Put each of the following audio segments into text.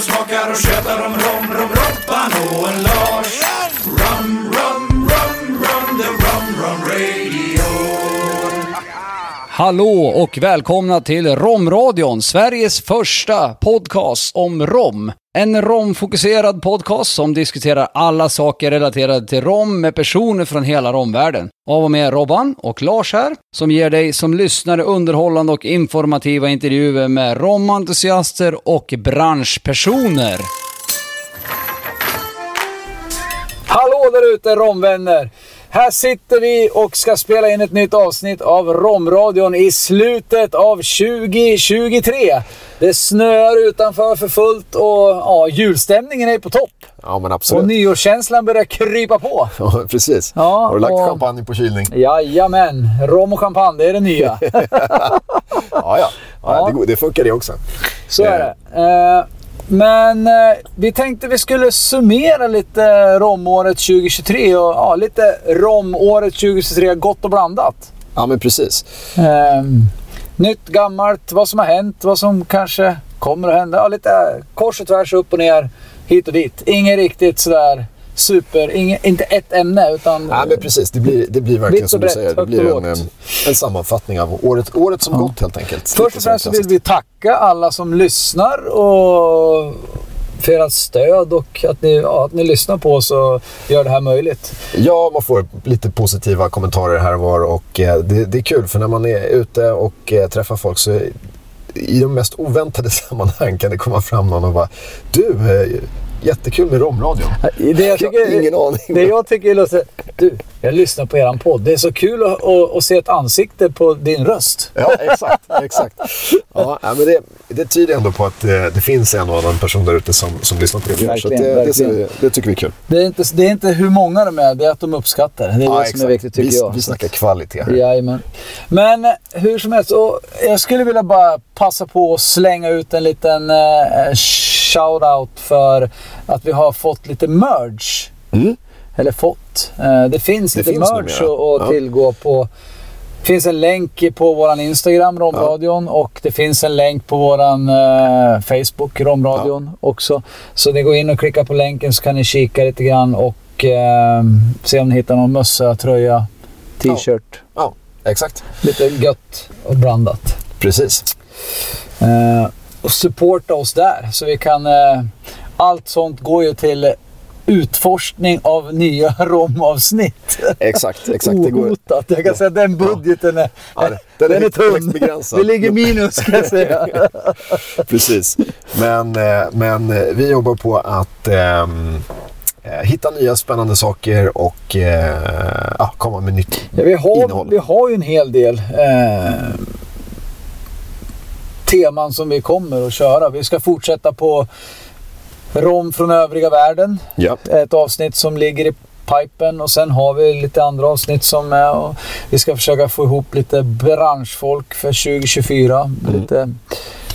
och smakar och tjötar om rom, rom, Robban och en Lars. Rum, rum, rum, rum, the rum, rum radio. Hallå och välkomna till Romradion, Sveriges första podcast om rom. En romfokuserad podcast som diskuterar alla saker relaterade till rom med personer från hela romvärlden. Av och med Robban och Lars här, som ger dig som lyssnare underhållande och informativa intervjuer med romentusiaster och branschpersoner. Hallå där ute romvänner! Här sitter vi och ska spela in ett nytt avsnitt av Romradion i slutet av 2023. Det snöar utanför för fullt och ja, julstämningen är på topp. Ja, men Och absolut. nyårskänslan börjar krypa på. Ja, precis. Ja, Har du lagt och- champagne på kylning? Jajamän, rom och champagne, det är det nya. Ja, ja. ja, Ja. Det, det funkar det också. Så är det. Eh, Men eh, vi tänkte vi skulle summera lite romåret 2023 och ja, lite romåret 2023 gott och blandat. Ja, men precis. Ehm, nytt, gammalt, vad som har hänt, vad som kanske kommer att hända. Ja, lite kors och tvärs, upp och ner, hit och dit. Inget riktigt sådär super, inget, inte ett ämne utan... Ja, men precis. Det blir, det blir verkligen som du brett, säger. Det blir en, en sammanfattning av året, året som gått helt enkelt. Först och främst vill vi tacka alla som lyssnar och för ert stöd och att ni, ja, att ni lyssnar på oss och gör det här möjligt. Ja, man får lite positiva kommentarer här och var och eh, det, det är kul för när man är ute och eh, träffar folk så i de mest oväntade sammanhang kan det komma fram någon och bara Du, eh, jättekul med romradion. Det jag, Jag har ingen aning. Det jag tycker är lite... Du, jag lyssnar på eran podd. Det är så kul att, att, att se ett ansikte på din röst. Ja, exakt. exakt. Ja, men det, det tyder ändå på att eh, det finns en och annan person där ute som, som lyssnar på det vi det, det, ser det tycker vi är kul. Det är, inte, det är inte hur många de är, det är att de uppskattar. Det är Ja, det som är viktigt tycker vi, jag. vi snackar kvalitet här. Jajamän. Men eh, hur som helst, jag skulle vilja bara passa på att slänga ut en liten eh, shout-out för att vi har fått lite merge. Mm. Eller fått. Eh, det finns Det lite finns merge att att Ja. tillgå på. Det finns en länk på våran Instagram, Romradion, och det finns en länk på våran eh, Facebook, Romradion också. Så ni går in och klickar på länken så kan ni kika lite grann och eh, se om ni hittar någon mössa, tröja, t-shirt. Ja, exakt. Lite gött och blandat. Precis. Eh, och supporta oss där så vi kan... Eh, allt sånt går ju till utforskning av nya romavsnitt. Exakt, exakt. Det går. Jag kan säga att den budgeten är, Ja, den den är tunn. begränsad. Vi ligger minus kan jag säga. precis. Men, eh, men eh, vi jobbar på att eh, hitta nya spännande saker och ja, komma med nytt Ja, vi, har, innehåll. vi har ju en hel del eh, teman som vi kommer att köra. Vi ska fortsätta på rom från övriga världen. Ja. ett avsnitt som ligger i pipen och sen har vi lite andra avsnitt som är och vi ska försöka få ihop lite branschfolk för 2024. Mm. Lite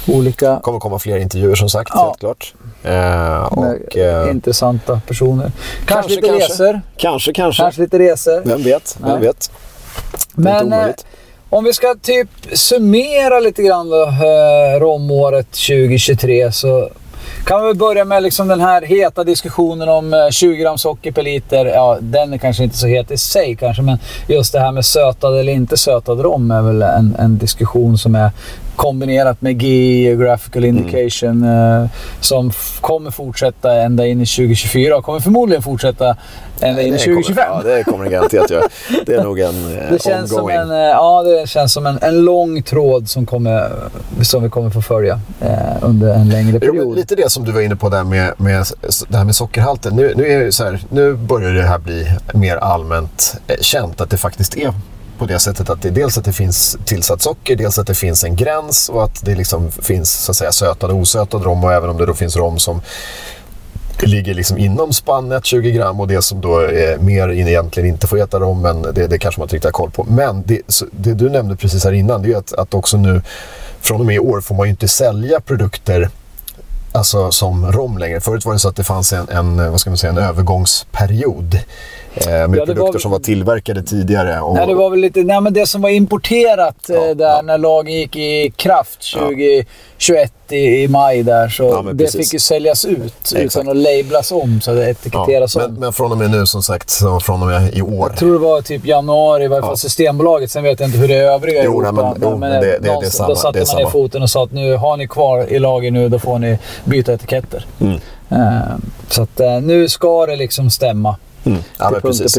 olika kommer komma fler intervjuer som sagt, Ja. helt klart. Eh, och, eh, intressanta personer. Kanske, Kanske, lite kanske. resor. kanske, kanske. Kanske lite resor. Vem vet? Vem Nej. vet? Det Men eh om vi ska typ summera lite grann då, eh, romåret 2023 så kan vi väl börja med liksom den här heta diskussionen om eh, 20 gram socker per liter. Ja, den är kanske inte så het i sig kanske, men just det här med sötad eller inte sötad rom är väl en, en diskussion som är kombinerat med Geographical Indication, eh, som kommer fortsätta ända in i 2024 och kommer förmodligen fortsätta ända in i Det kommer- 2025. Ja, det kommer det garanterat göra. Det är nog en eh, Det känns som ongoing. en, eh, ja, det känns som en, en lång tråd som, kommer, som vi kommer få följa eh, under en längre Jo, period. lite det som du var inne på där med, med det här med sockerhalten. Nu, nu, är så här, nu börjar det här bli mer allmänt känt att det faktiskt är på det sättet att det dels att det finns tillsatt socker, dels att det finns en gräns och att det liksom finns så att säga sötad och osötad rom och även om det då finns rom som ligger liksom inom spannet 20 gram och det som då är mer egentligen inte får äta rom men det, det kanske man inte riktigt har koll på. Men det, det du nämnde precis här innan det är att, att också nu från och med i år får man ju inte sälja produkter alltså, som rom längre. Förut var det så att det fanns en, en, vad ska man säga, en övergångsperiod med det produkter var- som var tillverkade tidigare. Och, Nej, det var väl lite, nej, men det som var importerat eh, Ja, där ja. när lagen gick i kraft 2021 i, i maj där. Så Ja, det precis. fick ju säljas ut Exakt. utan att lablas om så det ja, etiketteras men, om. men från och med nu som sagt, så från och med i år. Jag tror det var typ januari, i varje fall Ja. Systembolaget. Sen vet jag inte hur det är övriga Jo, Europa. men- jo, men det- det- det är samma, Då satte man ner foten och sa att nu har ni kvar i lager nu, då får ni byta etiketter. Mm. Eh, så att eh, nu ska det liksom stämma. Mm. Ja, men precis.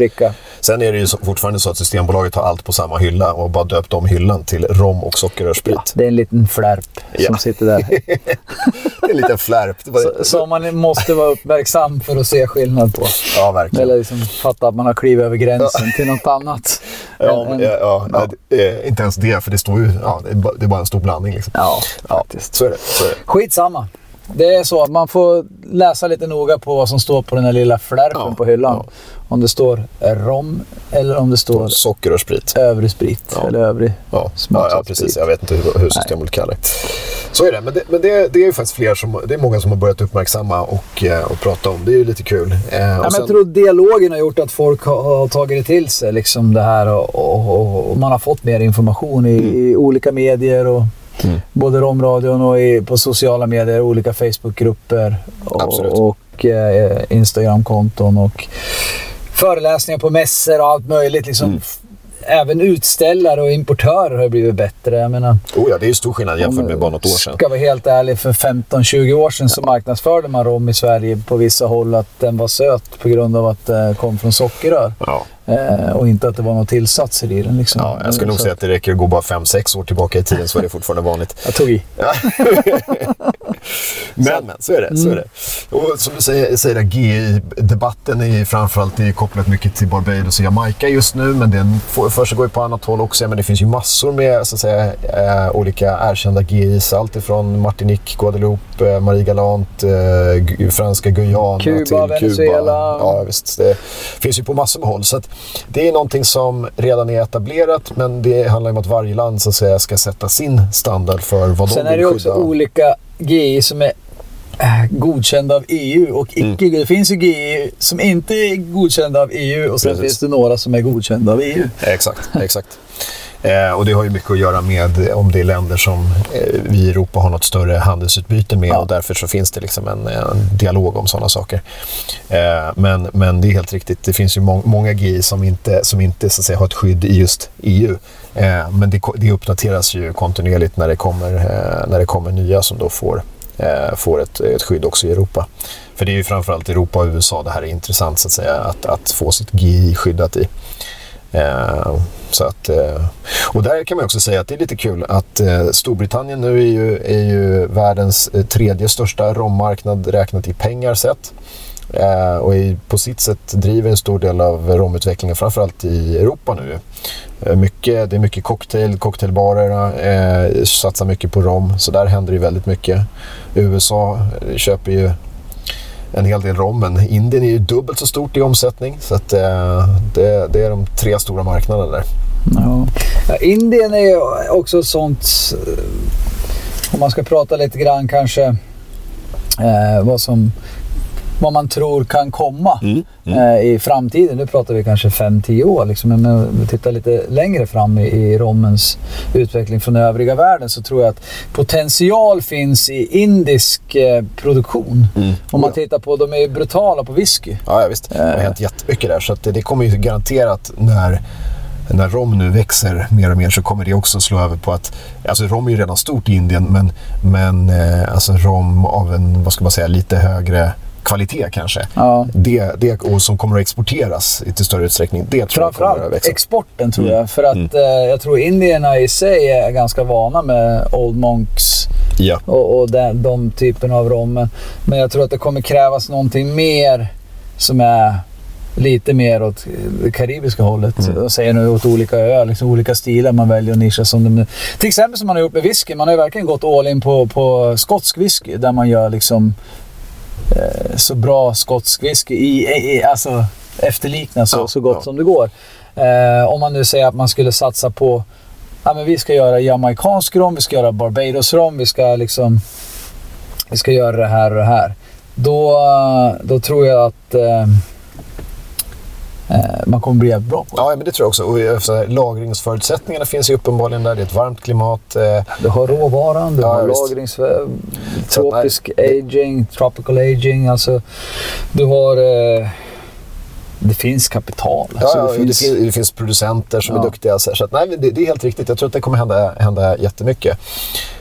Sen är det ju så, fortfarande så att Systembolaget har allt på samma hylla och bara döpt om hyllan till rom och sockerrörssprit. Det är en liten flärp Ja. som sitter där. Det är en liten flärp. Så- Som man måste vara uppmärksam för att se skillnad på. ja, verkligen. Eller liksom fatta att man har klivit över gränsen till något annat. Ja, en- ja, ja, ja. är inte ens det, för det står ju... Ja, det, är bara, det är bara en stor blandning. Liksom. Ja, Ja, faktiskt. så är det. Så är det. Skitsamma. Det är så att man får läsa lite noga på vad som står på den här lilla flärpen Ja, på hyllan. ja. Om det står rom eller om det står Socker och sprit. övrig sprit. Ja. Eller övrig Ja, ja, precis. Jag vet inte hur, hur systemet kallar det. Så är det. Men, det, men det, det är ju faktiskt fler som... Det är många som har börjat uppmärksamma och, eh, och prata om. Det är ju lite kul. Eh, Ja, men sen- jag tror dialogen har gjort att folk har, har tagit det till sig. Liksom det här och, och, och, man har fått mer information i, i olika medier. Och, Mm. Både Romradion och i, på sociala medier, olika Facebookgrupper och, och eh, Instagramkonton och föreläsningar på mässor och allt möjligt. Liksom. Mm. Även utställare och importörer har blivit bättre. Jag menar, Oh ja, det är ju stor skillnad jämfört med bara något år sedan. Ska jag vara helt ärlig, för 15-20 år sedan så marknadsförde man rom i Sverige på vissa håll att den var söt på grund av att det kom från sockerrör. Ja. Eh, och inte att det var några tillsatser i den. Liksom. Ja, jag skulle nog säga att det räcker att gå bara 5-6 år tillbaka i tiden så är det fortfarande vanligt. Jag tog i. Men, men så är det. Så är det. Och som du säger, säger GI-debatten är framförallt är kopplat mycket till Barbados och Jamaica just nu. Men den försiggår ju på annat håll också. Men det finns ju massor med så att säga, eh, olika erkända GIs. Allt ifrån Martinique, Guadeloupe, eh, Marie Galant, eh, Gu- franska Guyana Kuba, till Venezuela. Kuba. Ja, visst. Det finns ju på massor med håll. Så det är någonting som redan är etablerat. Men det handlar om att varje land så att säga, ska sätta sin standard för vad Sen de är vill det också skydda. olika GI som är äh, godkända av EU och icke. Mm. Det finns ju GI som inte är godkända av EU och sen Precis. finns det några som är godkända av EU. Exakt, exakt. Eh, och det har ju mycket att göra med om det är länder som eh, vi i Europa har något större handelsutbyte med Ja. och därför så finns det liksom en, en dialog om sådana saker. Eh, men, men det är helt riktigt, det finns ju må- många GI som inte, som inte så att säga, har ett skydd i just EU. Eh, men det, det uppdateras ju kontinuerligt när det kommer, eh, när det kommer nya som då får, eh, får ett, ett skydd också i Europa. För det är ju framförallt Europa och USA det här är intressant så att säga att, att få sitt GI skyddat i. Eh, så att, eh, och där kan man också säga att det är lite kul att eh, Storbritannien nu är ju, är ju världens tredje största rommarknad räknat i pengar sett. Och är, på sitt sätt driver en stor del av romutvecklingen framförallt i Europa nu. Mycket, det är mycket cocktail, cocktailbarerna eh, satsar mycket på rom så där händer det väldigt mycket. USA köper ju en hel del rom, men Indien är ju dubbelt så stort i omsättning. Så att, eh, det, det är de tre stora marknaderna där. Ja. Ja, Indien är ju också ett sånt... Eh, om man ska prata lite grann kanske eh, vad som vad man tror kan komma Eh, i framtiden. Nu pratar vi kanske 5-10 år. Liksom. Men om vi tittar lite längre fram i, i rommens utveckling från övriga världen så tror jag att potential finns i indisk eh, produktion. Om man tittar på, de är ju brutala på whisky. Ja, ja visst. Det har hänt jättemycket där. Så det, det kommer ju garanterat när, när rom nu växer mer och mer så kommer det också slå över på att... Alltså rom är ju redan stort i Indien men, men eh, alltså rom av en, vad ska man säga, lite högre kvalitet kanske. Ja. Det, det, och som kommer att exporteras i till större utsträckning. Det tror jag kommer att Framförallt växa. exporten tror Mm. jag. För att eh, jag tror indierna i sig är ganska vana med Old Monks Ja. och, och den, de typen av rommen. Men jag tror att det kommer krävas någonting mer som är lite mer åt det karibiska hållet. Mm. Jag säger nu åt olika öar, liksom olika stilar man väljer att nischa som de nu. Till exempel som man har gjort med whisky. Man har ju verkligen gått all in på, på skotsk whisky där man gör liksom så bra skotsk whisky i, i, alltså efterlikna så, Ja, så gott ja. som det går. Eh, om man nu säger att man skulle satsa på Ja, men vi ska göra jamaicansk rom, vi ska göra Barbados rom, vi ska liksom vi ska göra det här och det här. Då, då tror jag att eh, eh, man kommer bli jävligt bra på det. Ja, men det tror jag också. Och eh, så här, lagringsförutsättningarna finns ju uppenbarligen där. Det är ett varmt klimat. Eh, Du har råvaran, du Ja, har visst. lagrings... Tropisk aging, tropical aging. Alltså, du har... Eh, det finns kapital. Ja, Alltså, ja, det det, finns, finns, det finns producenter som Ja. är duktiga. Så, att, nej, det, det är helt riktigt. Jag tror att det kommer hända, hända jättemycket.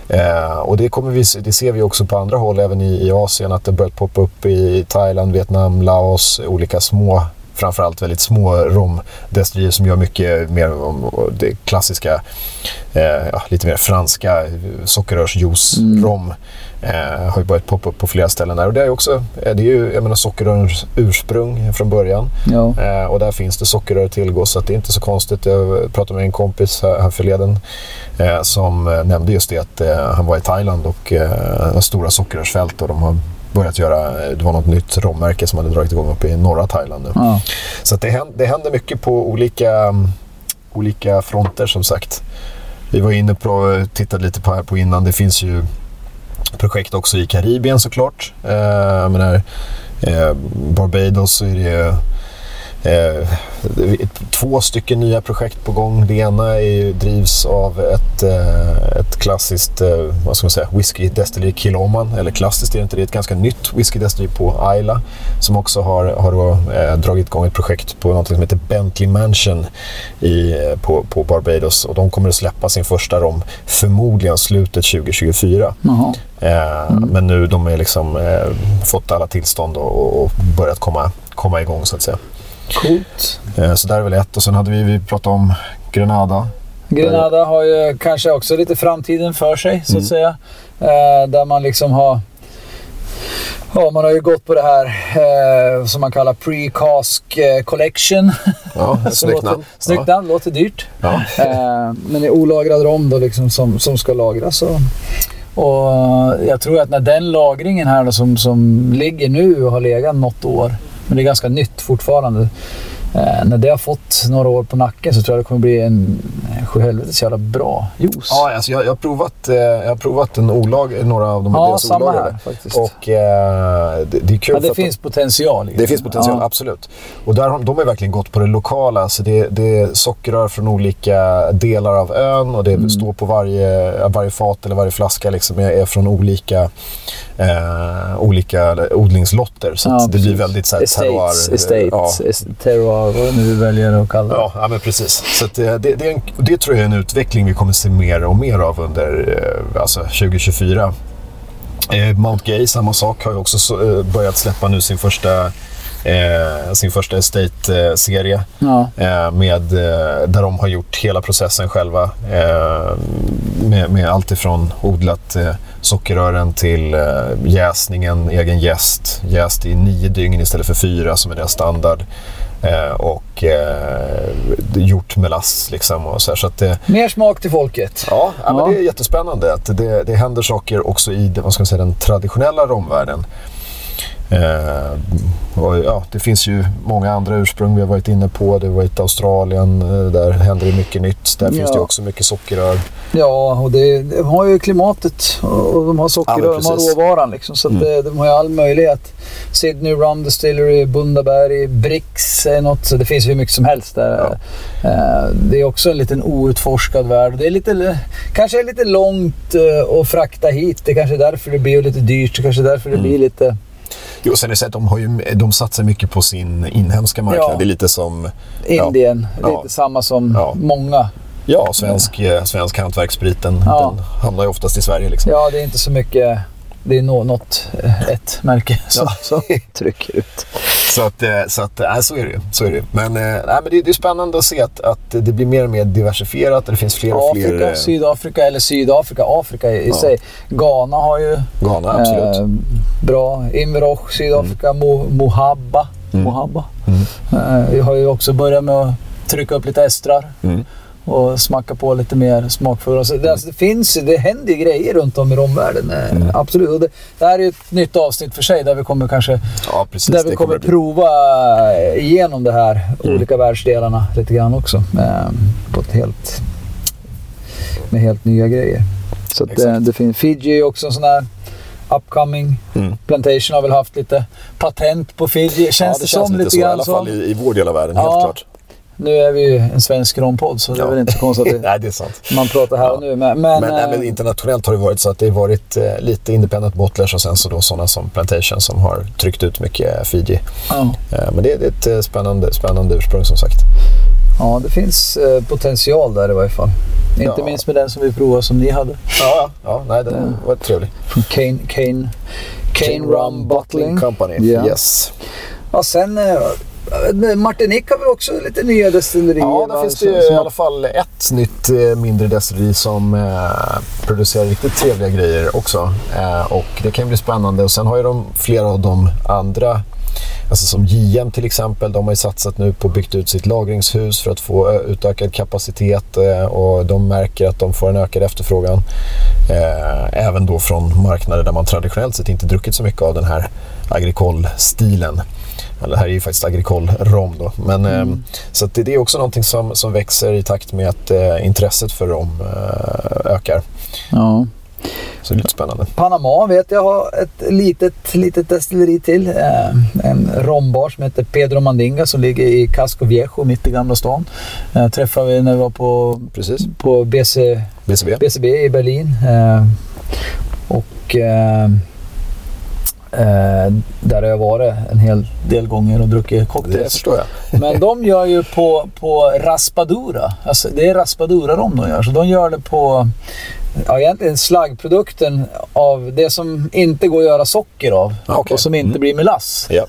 Eh, och det, kommer vi, det ser vi också på andra håll, även i, i Asien, att det börjat poppa upp i Thailand, Vietnam, Laos, olika små framförallt väldigt små romdestillerier som gör mycket mer om det klassiska, eh, ja, lite mer franska eh, sockerrörsjuice, rom. Eh, har ju börjat poppa upp på flera ställen där. Och det är, också, eh, det är ju jag menar, sockerrörens ursprung från början. ja. Eh, och där finns det sockerrör att tillgå så att det är inte så konstigt. Jag pratade med en kompis här, här förleden eh, som eh, nämnde just det att eh, han var i Thailand och eh, har stora sockerrörsfält och de har börjat göra, det var något nytt rommärke som hade dragit igång uppe i norra Thailand nu. Ja. Så det, händer, det händer mycket på olika, olika fronter som sagt. Vi var inne på, tittade lite på här på innan, det finns ju projekt också i Karibien såklart. Eh, jag menar, eh, Barbados är det eh, två stycken nya projekt på gång. Det ena är, ju- drivs av ett, eh, ett klassiskt eh, vad ska man säga, whiskydestilleri, Kiloman. Eller klassiskt är det inte, det är ett ganska nytt whiskydestilleri på Isla som också har, har då, eh, dragit igång ett projekt på något som heter Bentley Mansion i, eh, på, på Barbados. Och de kommer att släppa sin första rom förmodligen slutet 2024. Jaha. Eh, Men nu de har liksom fått alla tillstånd och, och börjat komma, komma igång så att säga. Coolt. Eh, så där är väl ett. Och sen hade vi, vi pratat om Grenada. Grenada har ju kanske också lite framtiden för sig, så att Mm. säga. Eh, där man liksom har... Ja, man har ju gått på det här eh, som man kallar pre-cask eh, collection. Ja, snyggt namn. Snyggt namn, låter dyrt. Ja. Eh, men det är olagrad rom då liksom som, som ska lagras. Och, och jag tror att när den lagringen här då som, som ligger nu och har legat något år, men det är ganska nytt fortfarande. Eh, när det har fått några år på nacken så tror jag det kommer bli en eh, sjuhelvetes jävla bra juice. Ja, alltså jag, jag, har provat, eh, jag har provat en olag, några av de Ja, deras samma här faktiskt. Och eh, det, det är kul ja, det att de- finns potential. liksom. Det finns potential, Ja. absolut. Och där har, de har verkligen gått på det lokala. Så det, det är sockerrör från olika delar av ön och det Mm. står på varje, varje fat eller varje flaska liksom är, är från olika, eh, olika odlingslotter. Så Ja, det blir väldigt så här, Estates, terroir. estates, Ja. terroir, vad nu väljer att kalla det. Ja, ja, men precis. Så det, det, det, en, det tror jag är en utveckling vi kommer se mer och mer av under eh, alltså 2024. Eh, Mount Gay, samma sak, har ju också så, eh, börjat släppa nu sin första, eh, sin första Estate-serie. Ja. Eh, med, eh, där de har gjort hela processen själva. Med, med allt ifrån odlat sockerrören till jäsningen, egen jäst. Jäst i nio dygn istället för fyra som är deras standard. Eh, och eh, gjort melass liksom. Och så här, så att det, Mer smak till folket. Ja, ja, men det är jättespännande att det, det händer saker också i vad ska man säga, den traditionella romvärlden. Eh, och ja, det finns ju många andra ursprung vi har varit inne på. Det har varit Australien, eh, där händer det mycket nytt. Där finns Ja. det också mycket sockerrör. Ja, och det, de har ju klimatet och de har Ja, sockerrör, men de har råvaran liksom. Så Mm. det, de har ju all möjlighet. Sydney Rum Distillery, Bundaberg, Brix är något. Så det finns ju hur mycket som helst där. Eh, Det är också en liten outforskad värld. Det är lite, kanske är lite långt att frakta hit. Det är kanske är därför det blir lite dyrt. Det kanske är därför det Mm. blir lite... Jo, sen är det så att de, har ju, de satsar mycket på sin inhemska marknad. Ja. Det är lite som Indien, Ja. lite samma som Ja. många. ja, svensk, eh, svensk hantverksspriten. Ja. Den hamnar ju oftast i Sverige. Liksom. Ja, det är inte så mycket... Det är nå- något, eh, ett märke som, Ja. som trycker ut. Så, att, eh, så, att, nej, så är det ju. Så är det. ju. Men, nej, men det, det är spännande att se att, att det blir mer och mer diversifierat och det finns fler och fler... Afrika, Sydafrika eller Sydafrika, Afrika i i Ja. sig. Ghana har ju Ghana, absolut. eh, bra. Imroch, Sydafrika, Mo, Mohabba. Mm. Mohabba. Mm. Eh, vi har ju också börjat med att trycka upp lite estrar Mm. Och smacka på lite mer smakfulla. Så det, alltså, det finns det händer ju grejer runt om i romvärlden. eh, Mm. Absolut. Och det, det här är ju ett nytt avsnitt för sig där vi kommer kanske Ja, precis. där vi kommer bli. prova igenom det här, Mm. olika världsdelarna lite grann också. Eh, på ett helt, med helt nya grejer. Så att det, det finns, Fiji också en sån här upcoming. Mm. Plantation har väl haft lite patent på Fiji. Känns ja, det, det som känns lite lite så. I grann alla fall som? i, i vår del av världen, Ja. helt klart. Nu är vi ju en svensk rompodd så det är väl inte så konstigt Nej, det är sant. man pratar här och nu. Men, men, Men, nej, men eh, internationellt har det varit så att det har varit eh, lite independent bottlers och sen så då sådana som Plantation som har tryckt ut mycket Fiji. ja. Eh, men det, är ett eh, spännande, spännande ursprung som sagt. ja, det finns eh, potential där i varje fall. Inte Ja. minst med den som vi provade som ni hade. Ja, ja nej, den var trevlig. Från Kane, Kane, Kane Rum Bottling. Company. Ja. Yes. Ja, sen Martinique har vi också lite nya destillerier. Ja, där finns det ju i alla fall ett nytt eh, mindre destilleri som eh, producerar riktigt trevliga grejer också. Eh, och det kan ju bli spännande. Och sen har ju de flera av de andra, alltså som JM till exempel, de har ju satsat nu på att byggt ut sitt lagringshus för att få ö, utökad kapacitet eh, och de märker att de får en ökad efterfrågan. Eh, även då från marknader där man traditionellt sett inte druckit så mycket av den här agricole-stilen. Eller det här är ju faktiskt agricole-rom då. Men, ehm, så det, är också någonting som, som växer i takt med att eh, intresset för rom eh, ökar. Ja. Så det är lite spännande. Panama vet jag har ett litet, litet destilleri till. Eh, en rombar som heter Pedro Mandinga som ligger i Casco Viejo mitt i Gamla stan. Eh, träffade vi när vi var på, Precis. på BC, BCB. BCB i Berlin. Och eh, där har jag varit en hel del gånger och druckit Det cocktails. förstår jag. Men de gör ju på, på raspadura. Alltså det är raspadura rom de gör. Så de gör det på ja, egentligen slaggprodukten av det som inte går att göra socker av. Okej. Och som inte Mm. blir melass. Ja.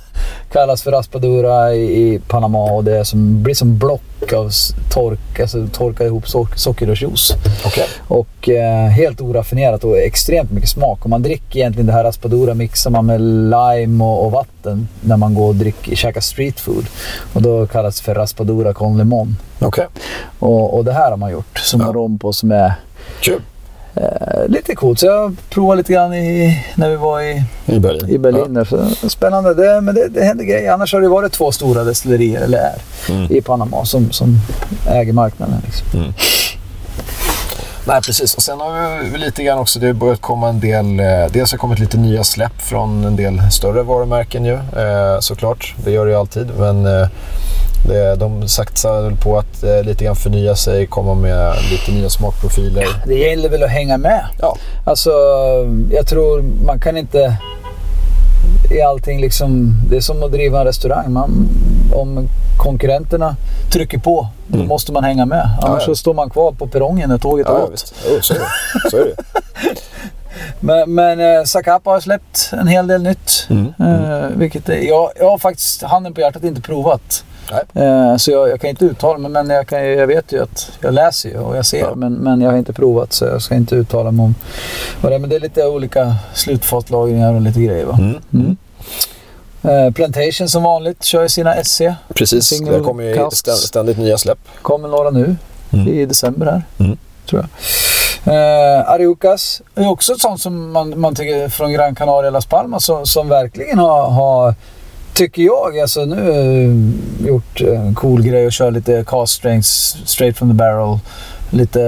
Kallas för raspadura i, i Panama och det som, blir som block av tork, alltså torkad ihop so sockerrörsjuice. Okej. Och eh, helt oraffinerat och extremt mycket smak. Och man dricker egentligen det här raspadura mixar man med lime och, och vatten när man går och dricker, käkar street food. Och då kallas det för raspadura con limon. Okej. Och, och det här har man gjort som Ja. rom på som är Kul. Eh, lite coolt. Så jag provade lite grann i, när vi var i, I Berlin. i Berlin. Där. Så spännande. Det, men det, det händer grejer. Annars har det varit två stora destillerier, eller är, Ja. Mm. i Panama som, som äger marknaden. Liksom. Nej, precis. Och sen har vi lite grann också, det har börjat komma en del, eh, dels har kommit lite nya släpp från en del större varumärken ju, eh, såklart. Det gör det ju alltid, men eh, det, de satsar på att eh, lite grann förnya sig, komma med lite nya smakprofiler. Det gäller väl att hänga med. Ja, Alltså, jag tror man kan inte i allting liksom... Det är som att driva en restaurang. Man, om konkurrenterna trycker på, då Mm. måste man hänga med. Annars Ja, ja. så står man kvar på perrongen när tåget har ja, ja gått. Jo, så är det. Så är det. Men, men eh, Zacapa har släppt en hel del nytt. Mm, Eh, vilket jag, jag har faktiskt, handen på hjärtat, inte provat. Eh, så jag, jag kan inte uttala mig, men jag, kan, jag vet ju att jag läser ju och jag ser. Ja. Men, men jag har inte provat så jag ska inte uttala mig om vad det är. Men det är lite olika slutfatlagringar och lite grejer. Va? Mm. Mm. Eh, Plantation som vanligt kör ju sina SC. Precis, Single det kommer ju cast. ständ- ständigt nya släpp. Kommer några nu Mm. i december här. Mm. Tror jag. Eh, Ariucas är också ett sånt som man, man tycker från Gran Canaria Las Palmas som, som verkligen har, har tycker jag, alltså nu eh, gjort en cool grej och kör lite cast strengths straight from the barrel. Lite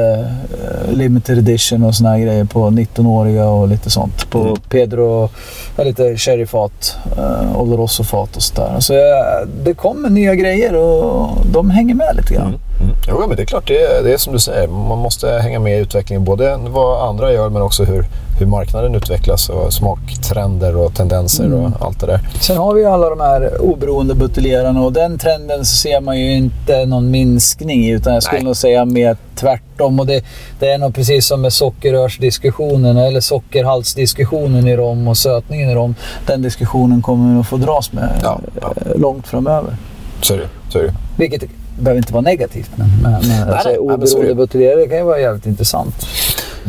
eh, limited edition och såna här grejer på 19-åriga och lite sånt. På Mm. Pedro, ja, lite sherryfat, uh, Oloroso-fat och sådär. Så eh, det kommer nya grejer och de hänger med lite grann. Mm. Mm. Jo, men det är klart, det är, det är som du säger. Man måste hänga med i utvecklingen. Både vad andra gör men också hur, hur marknaden utvecklas och smaktrender och tendenser Mm. och allt det där. Sen har vi ju alla de här oberoende buteljerarna och den trenden så ser man ju inte någon minskning i utan jag skulle Nej. nog säga mer tvärtom. Och det, det är nog precis som med sockerrörsdiskussionen eller sockerhaltsdiskussionen i rom och sötningen i rom. Den diskussionen kommer vi att få dras med Ja, ja. eh, långt framöver. Så är det. Så är det. Vilket behöver inte vara negativt men, men, alltså, nej, nej, men så är oberoende buteljerare kan ju vara jävligt intressant.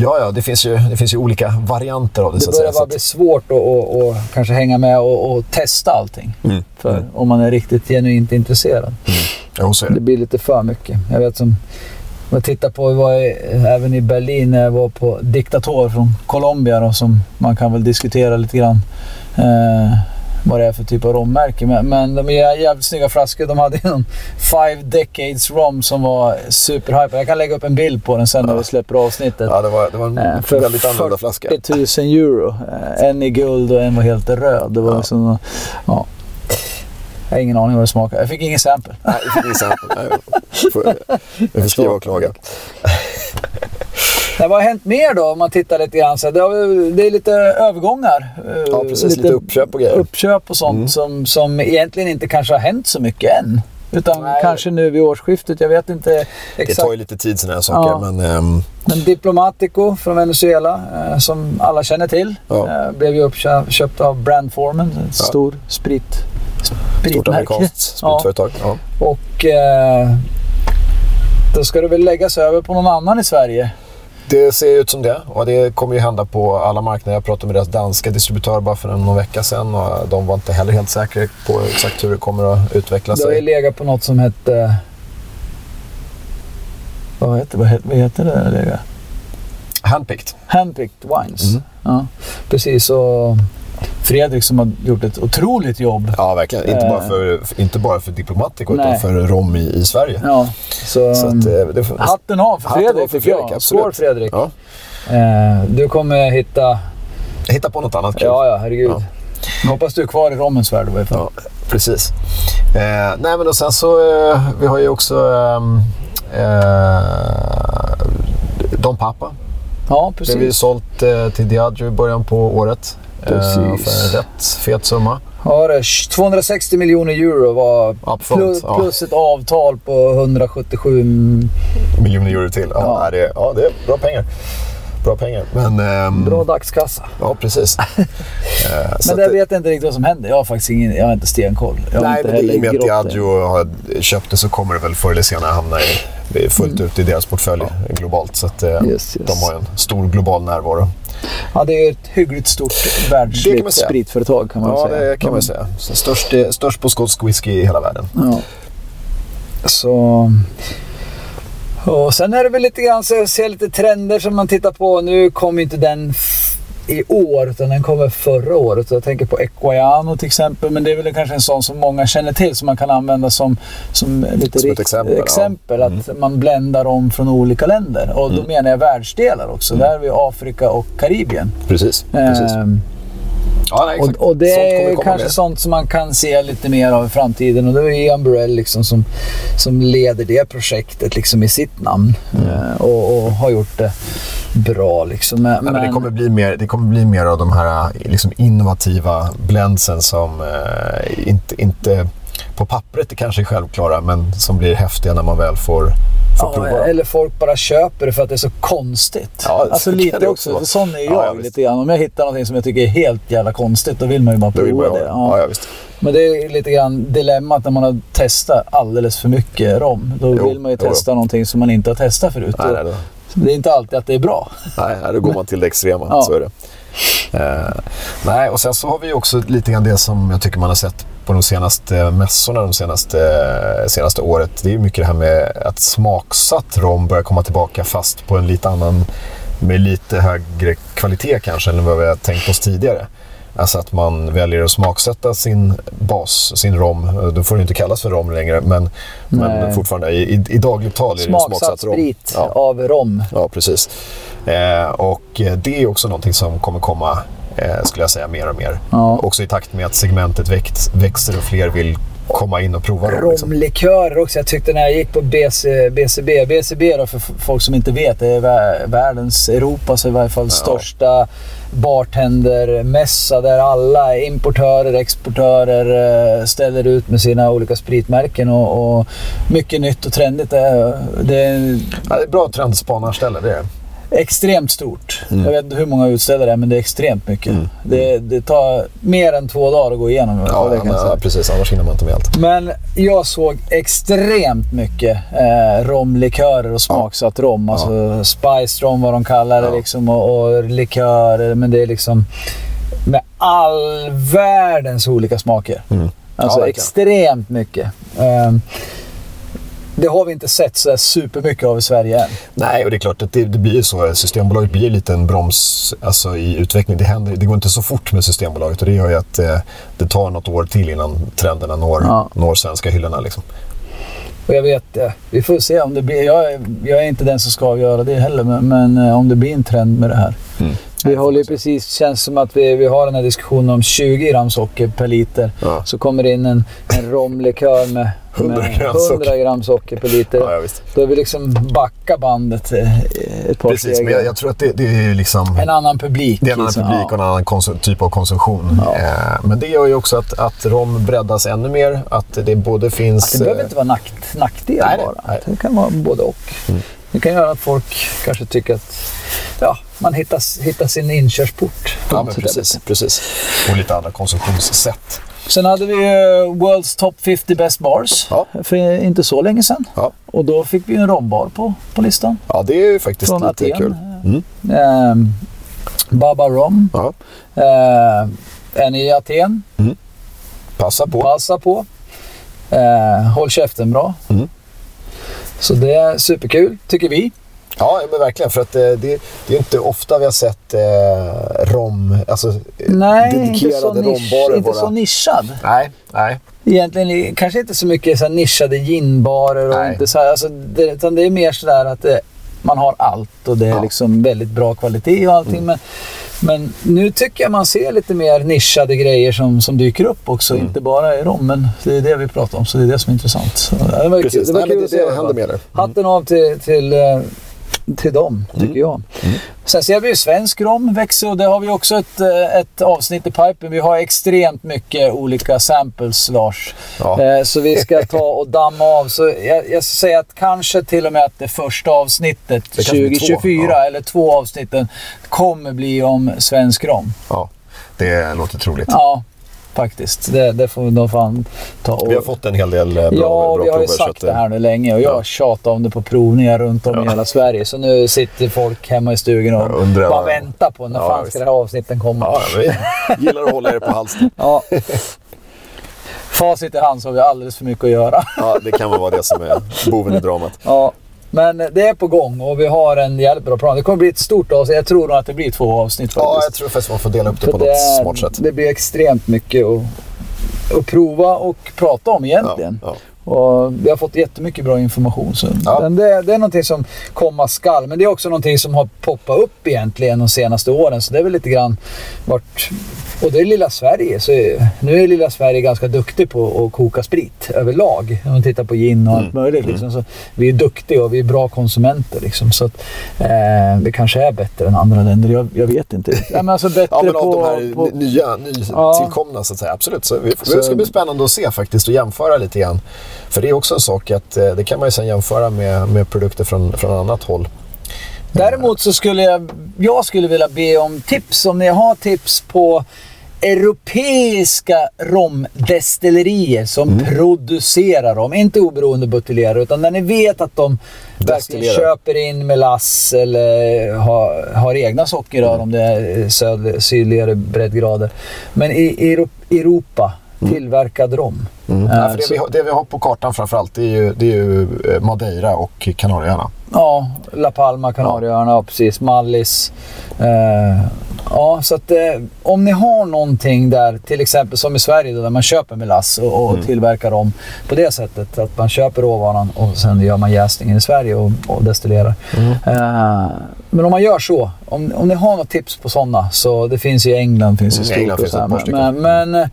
Ja, ja, det finns, ju, det finns ju olika varianter av det. Det så att säga. börjar bara Så bli svårt att kanske hänga med och, och testa allting. att, mm. För Mm. om man är riktigt genuint intresserad. Är Det det. blir lite för mycket. Jag vet som... Om jag tittar på, vi var i, även i Berlin när jag var på Diktator från Colombia då, som man kan väl diskutera lite grann. Eh, vad det är för typ av rommärke. Men, men de är jävligt snygga flaskor. De hade någon Five Decades Rom som var superhype. Jag kan lägga upp en bild på den sen när vi släpper avsnittet. Ja, det var, det var en Eh, för väldigt annorlunda flaska. 40 000 euro. Eh, En i guld och en var helt röd. Det var Ja. liksom, ja. Jag har ingen aning vad det smakar. Jag fick ingen sample. Nej, vi fick inget exempel. Nej, jag får, jag får skriva och klaga. Vad har hänt mer då om man tittar lite grann? Så det, har, det är lite övergångar. eh, Ja, precis. Lite uppköp och grejer. Uppköp och sånt Mm. som, som egentligen inte kanske har hänt så mycket än. Utan Nej. kanske nu vid årsskiftet. Jag vet inte Det exakt. tar ju lite tid sådana här saker, Ja. men ehm, Men Diplomatico från Venezuela, eh, som alla känner till, Ja. eh, blev ju uppköpt av Brandformen, ett Ja. stor sprit, stort spritmärke. amerikanskt Ja. spritföretag. Ja. Och eh, då ska det väl läggas över på någon annan i Sverige. Det ser ut som det och det kommer ju hända på alla marknader. Jag pratade med deras danska distributör bara för någon vecka sedan och de var inte heller helt säkra på exakt hur det kommer att utveckla Det har ju sig. legat på något som hette... Vad heter, vad heter, vad heter det där? Handpicked. Handpicked Wines. Mm. Ja, precis. Och Fredrik som har gjort ett otroligt jobb. Ja, verkligen. Inte, Eh. bara för, inte bara för Diplomatico Nej. utan för rom i, i Sverige. Ja, så, Så att, eh, det, hatten av för Fredrik för tycker jag. Fredrik, Skål. Fredrik. Ja. Eh, du kommer hitta... Hitta på något annat kul. Ja, ja, herregud. Ja. Jag hoppas du är kvar i rommens värld i alla fall. Ja, precis. Eh, nej, men och sen så, eh, vi har ju också ehm, eh, Don Papa. Ja, Det har vi precis. sålt eh, till Diageo i början på året. Eh, Precis. för en rätt fet summa. Ja, det är 260 miljoner euro var Upfront, plus, ja. plus ett avtal på 177 Miljoner euro till. Ja, Ja. Det, ja, det är bra pengar. Bra pengar. Men, ehm, Bra dagskassa. Ja, precis. Eh, Men det- vet jag inte riktigt vad som händer. Jag har faktiskt ingen, jag har inte stenkoll. Jag har Nej, inte men i och med att. Diageo har köpt det så kommer det väl förr eller senare hamna i, fullt Mm. ut i deras portfölj globalt. Så att, eh, Yes, yes. de har en stor global närvaro. Ja, det är ju ett hyggligt stort kan världsligt säga. spritföretag kan man Ja, säga. det kan man säga. Så störst, störst på skotsk whisky i hela världen. Ja. Så... Och sen är det väl lite grann så jag ser lite trender som man tittar på. Nu kommer inte den i år, utan den kommer förra året. Jag tänker på Equaiano till exempel. Men det är väl kanske en sån som många känner till som man kan använda som, som lite Som rikt- exempel, ja. exempel Att man bländar om från olika länder. Och då menar jag världsdelar också. Där har vi Afrika och Karibien. Precis. precis. Ehm, Ja, nej, och, och det är kanske mer. sånt som man kan se lite mer av i framtiden. Och det är Ian Burrell liksom som, som leder det projektet liksom i sitt namn. Eh, och, och har gjort det bra. Liksom. Men, Nej, men det, kommer bli mer, det kommer bli mer av de här liksom innovativa blendsen som eh, inte, inte på pappret är kanske är självklara men som blir häftiga när man väl får, får ja, prova dem. eller folk bara köper det för att det är så konstigt. Ja, så alltså lite också också. sån är Ja, jag ja, visst. lite grann. Om jag hittar någonting som jag tycker är helt jävla konstigt, då vill man ju bara prova det. det. Ja, ja, visst. Men det är lite grann dilemmat när man har testat alldeles för mycket rom. Då Jo, vill man ju jo, jo. testa någonting som man inte har testat förut. Nej, nej, då, Det är inte alltid att det är bra. nej, nej, då går man till det extrema. Ja. Så är det. Eh, nej, och sen så har vi också lite grann det som jag tycker man har sett på de senaste mässorna de senaste, senaste året. Det är mycket det här med att smaksatt rom börjar komma tillbaka fast på en lite annan, med lite högre kvalitet kanske än vad vi har tänkt oss tidigare. Alltså att man väljer att smaksätta sin bas, sin rom. Då får det inte kallas för rom längre, men, men fortfarande i, i, i dagligt tal är det Smaksatt smaksatt rom. sprit Ja. av rom. Ja, precis. Eh, och det är också någonting som kommer komma, eh, skulle jag säga, mer och mer. Ja. Också i takt med att segmentet växt, växer och fler vill komma in och prova dem. Liksom. Romlikörer också. Jag tyckte när jag gick på BC, BCB. BCB då för folk som inte vet, det är vä- världens, Europas i varje fall största bartendermässa där alla importörer, exportörer eh, ställer ut med sina olika spritmärken och, och mycket nytt och trendigt. Det, det är Ja, det är bra trendspanarställe, det är. Extremt stort. Mm. Jag vet inte hur många utställare det är, men det är extremt mycket. Det, det tar mer än två dagar att gå igenom. Ja, det ja, men, ja, precis. Annars hinner man inte med allt. Men jag såg extremt mycket eh, romlikörer och smaksatt rom. Alltså spice rom vad de kallar det Ja. liksom. Och, och likörer. Men det är liksom med all världens olika smaker. Mm. Alltså Ja, extremt mycket. Ehm, Det har vi inte sett så supermycket av i Sverige än. Nej, och det är klart att det, det blir så. Systembolaget blir lite en broms alltså, i utveckling. Det, händer, det går inte så fort med Systembolaget och det gör ju att eh, det tar något år till innan trenderna når, Ja. når svenska hyllorna. Liksom. Och jag vet, eh, vi får se om det blir... Jag är, jag är inte den som ska avgöra det heller, men, men eh, om det blir en trend med det här. Mm. Vi håller ju precis, känns som att vi, vi har den här diskussionen om 20 gram socker per liter. Ja. Så kommer det in en, en romlikör med, 100 med gram 100 socker. gram socker per liter. Ja, ja, visst. Då är vi liksom backa bandet eh, ett par Precis, steg. men jag, jag tror att det, det är liksom... En annan publik. Det är en annan liksom. publik och en annan konsum- typ av konsumtion. Ja. Eh, men det gör ju också att, att rom breddas ännu mer. Att det både finns... Det behöver eh, inte vara nack, nackdel Nej, bara. nej. Det kan vara både och. Det kan göra att folk kanske tycker att ja, man hittar, hittar sin inkörsport. Ja, precis, precis. Och lite andra konsumtionssätt. Sen hade vi World's Top 50 Best Bars Ja. för inte så länge sedan. Ja, Och då fick vi en rombar på, på listan. ja det är ju faktiskt Från lite Aten. kul. Mm. Ehm, Baba Rom. Ja. Ehm, en i Aten. Passa på. Passa på. Ehm, håll käften bra. Mm. Så det är superkul, tycker vi. Ja, men verkligen. För att eh, det, det är inte ofta vi har sett eh, rom, alltså Nej, inte så, dedikerade rombarer. inte vara- så nischad. Nej, nej. Egentligen kanske inte så mycket så nischade ginbarer och Nej. inte så här, alltså det, utan det är mer sådär att det, man har allt och det är Ja. Mm. liksom väldigt bra kvalitet och allting. Men, men nu tycker jag man ser lite mer nischade grejer som, som dyker upp också. Mm. Inte bara i rom, men det är det vi pratar om. Så det är det som är intressant. Det var Precis. det var Nej, kul det- att se. det händer där. Mm. Hatten av till, till, eh, till dem, tycker jag. Mm. Sen ser vi ju svensk rom växer och det har vi också ett, eh, ett avsnitt i pipen. Vi har extremt mycket olika samples, Lars. Ja. Eh, Så vi ska ta och damma av. Så jag, jag ska säga att kanske till och med att det första avsnittet, Det kanske blir två, 2024, ja. eller två avsnitten, kommer bli om svensk rom. Ja, det låter troligt. Ja, faktiskt. Det, det får vi nog fan ta och... Vi har fått en hel del eh, bra, Ja, bra vi har ju prover. sagt det här nu länge och jag ja. tjatar om det på provningar runt om i Ja. hela Sverige. Så nu sitter folk hemma i stugan och bara vad- väntar på när Ja, fan ska det här avsnitten komma. Ja, vi gillar att hålla er på halsen. Ja. Facit i hand så har vi alldeles för mycket att göra. Ja, det kan väl vara det som är boven i dramat. Ja, men det är på gång och vi har en jävligt bra plan. Det kommer bli ett stort avsnitt. Jag tror nog att det blir två avsnitt faktiskt. Ja, jag tror faktiskt man får dela upp det För på det, något smart sätt. det blir extremt mycket att, att prova och prata om egentligen. Ja, Och vi har fått jättemycket bra information. Så Ja. men det, det är någonting som komma skall. Men det är också någonting som har poppat upp egentligen de senaste åren. Så det är väl lite grann vart... Och det är lilla Sverige. Så nu är lilla Sverige ganska duktig på att koka sprit överlag. Om man tittar på gin och Mm. allt möjligt. Liksom. Så vi är duktiga och vi är bra konsumenter. Liksom. Så att, eh, det kanske är bättre än andra länder. Jag, jag vet inte. Ja, men alltså bättre Ja, men av på, de här på, ny- nya, ny Ja. tillkomna så att säga. Absolut. Så vi, Så- det ska bli spännande att se faktiskt och jämföra lite grann. För det är också en sak att eh, det kan man ju sen jämföra med, med produkter från, från annat håll. Däremot så skulle jag, jag skulle vilja be om tips. Om ni har tips på europeiska romdestillerier som Mm. producerar rom. Inte oberoende buteljerare utan när ni vet att de verkligen köper in melass eller har, har egna sockerrör Mm. om det är söd, sydligare breddgrader. Men i, i Euro- Europa, tillverkad rom. Mm. Eh, Ja, det, vi har, det vi har på kartan framförallt det är ju, det är ju eh, Madeira och Kanarieöarna. Ja, La Palma, Kanarieöarna, ja. precis. Mallis. Eh, ja, så att eh, om ni har någonting där, till exempel som i Sverige då, där man köper melass och, och tillverkar om på det sättet. Att man köper råvaran och sen gör man jäsningen i Sverige och, och destillerar. Eh, men om man gör så, om, om ni har något tips på sådana, så det finns i England, finns i Mm, stort England finns det ett par men, stycken. men, men eh,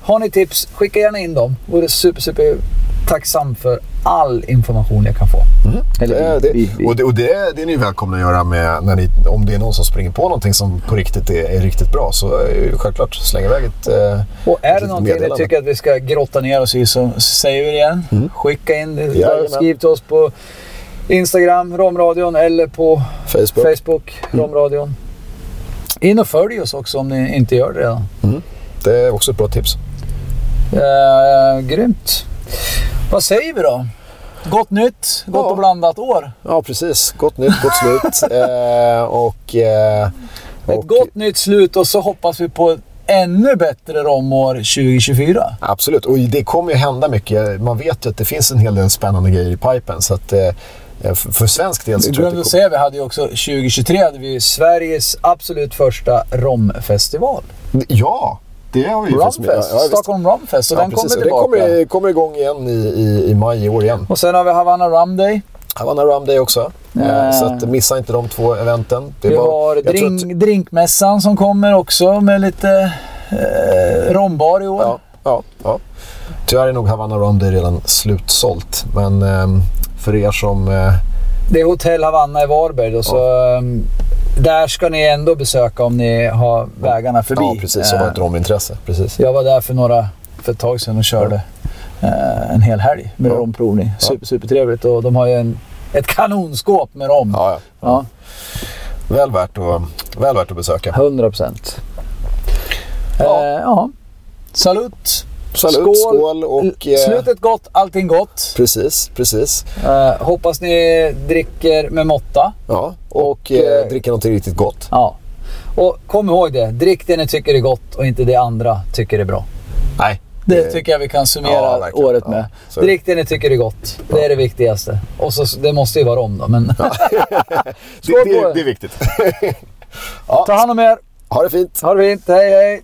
har ni tips, skicka gärna in dem. Vore super, super tacksam för all information jag kan få. Eller Det, vi. Och, det, och det, det är ni välkomna att göra med när ni, om det är någon som springer på någonting som på riktigt är, är riktigt bra. Så självklart släng iväg ett... Eh, Och är det någonting ni tycker att vi ska grotta ner oss i så säger vi det igen. Skicka in, Mm. Jajamän. skriv till oss på Instagram, Romradion, eller på Facebook. Facebook, Mm. Romradion. In och följ oss också om ni inte gör det redan. Det är också ett bra tips. Eh, grymt. Vad säger vi då? Gott nytt, gott Ja. och blandat år. Ja, precis. Gott nytt, gott slut. eh, och, eh, Ett och, gott nytt slut och så hoppas vi på ännu bättre romår 2024. Absolut, och det kommer ju hända mycket. Man vet ju att det finns en hel del spännande grejer i pipen. Så att, eh, för svensk del så tror jag att det säga, vi hade ju också 2023 hade vi Sveriges absolut första romfestival. Ja, det har vi ju faktiskt med. Ja. Stockholm Romfest. Och Ja, den precis. kommer tillbaka. Den kommer, kommer igång igen i, i, i maj i år igen. Och sen har vi Havanna Rum Day. Havanna Rum Day också. Eh. Så missa inte de två eventen. Det Vi bara- har drink, att- drinkmässan som kommer också med lite eh, rombar i år. Ja, ja, ja. Tyvärr är nog Havanna Rum Day redan slutsålt. Men ehm, för er som... Eh, Det är Hotell Havanna i Varberg. Då, så, ehm, där ska ni ändå besöka om ni har vägarna förbi. ja, precis. Som har ett Eh, romintresse. Precis. Jag var där för, några, för ett tag sedan och körde eh, en hel helg med Ja. romprovning. Ja. Super, supertrevligt och de har ju en, ett kanonskåp med rom. Ja, ja. Ja, Väl, värt att, väl värt att besöka. 100 procent. Ja. Eh, ja. Salut! Salut, skål, och... eh, Slutet gott, allting gott. Precis, precis. Eh, hoppas ni dricker med måtta. Ja, och, Och, eh, eh, dricka något riktigt gott. Ja. Och kom ihåg det, drick det ni tycker är gott och inte det andra tycker är bra. Nej. Det tycker jag vi kan summera Ja, året Ja, med. det. Drick det ni tycker är gott. Det är det viktigaste. Och så, det måste ju vara rom då, men... Det, Skål på det, er. det är viktigt. Ta hand om er. ha det fint. Ha det fint. Hej, hej.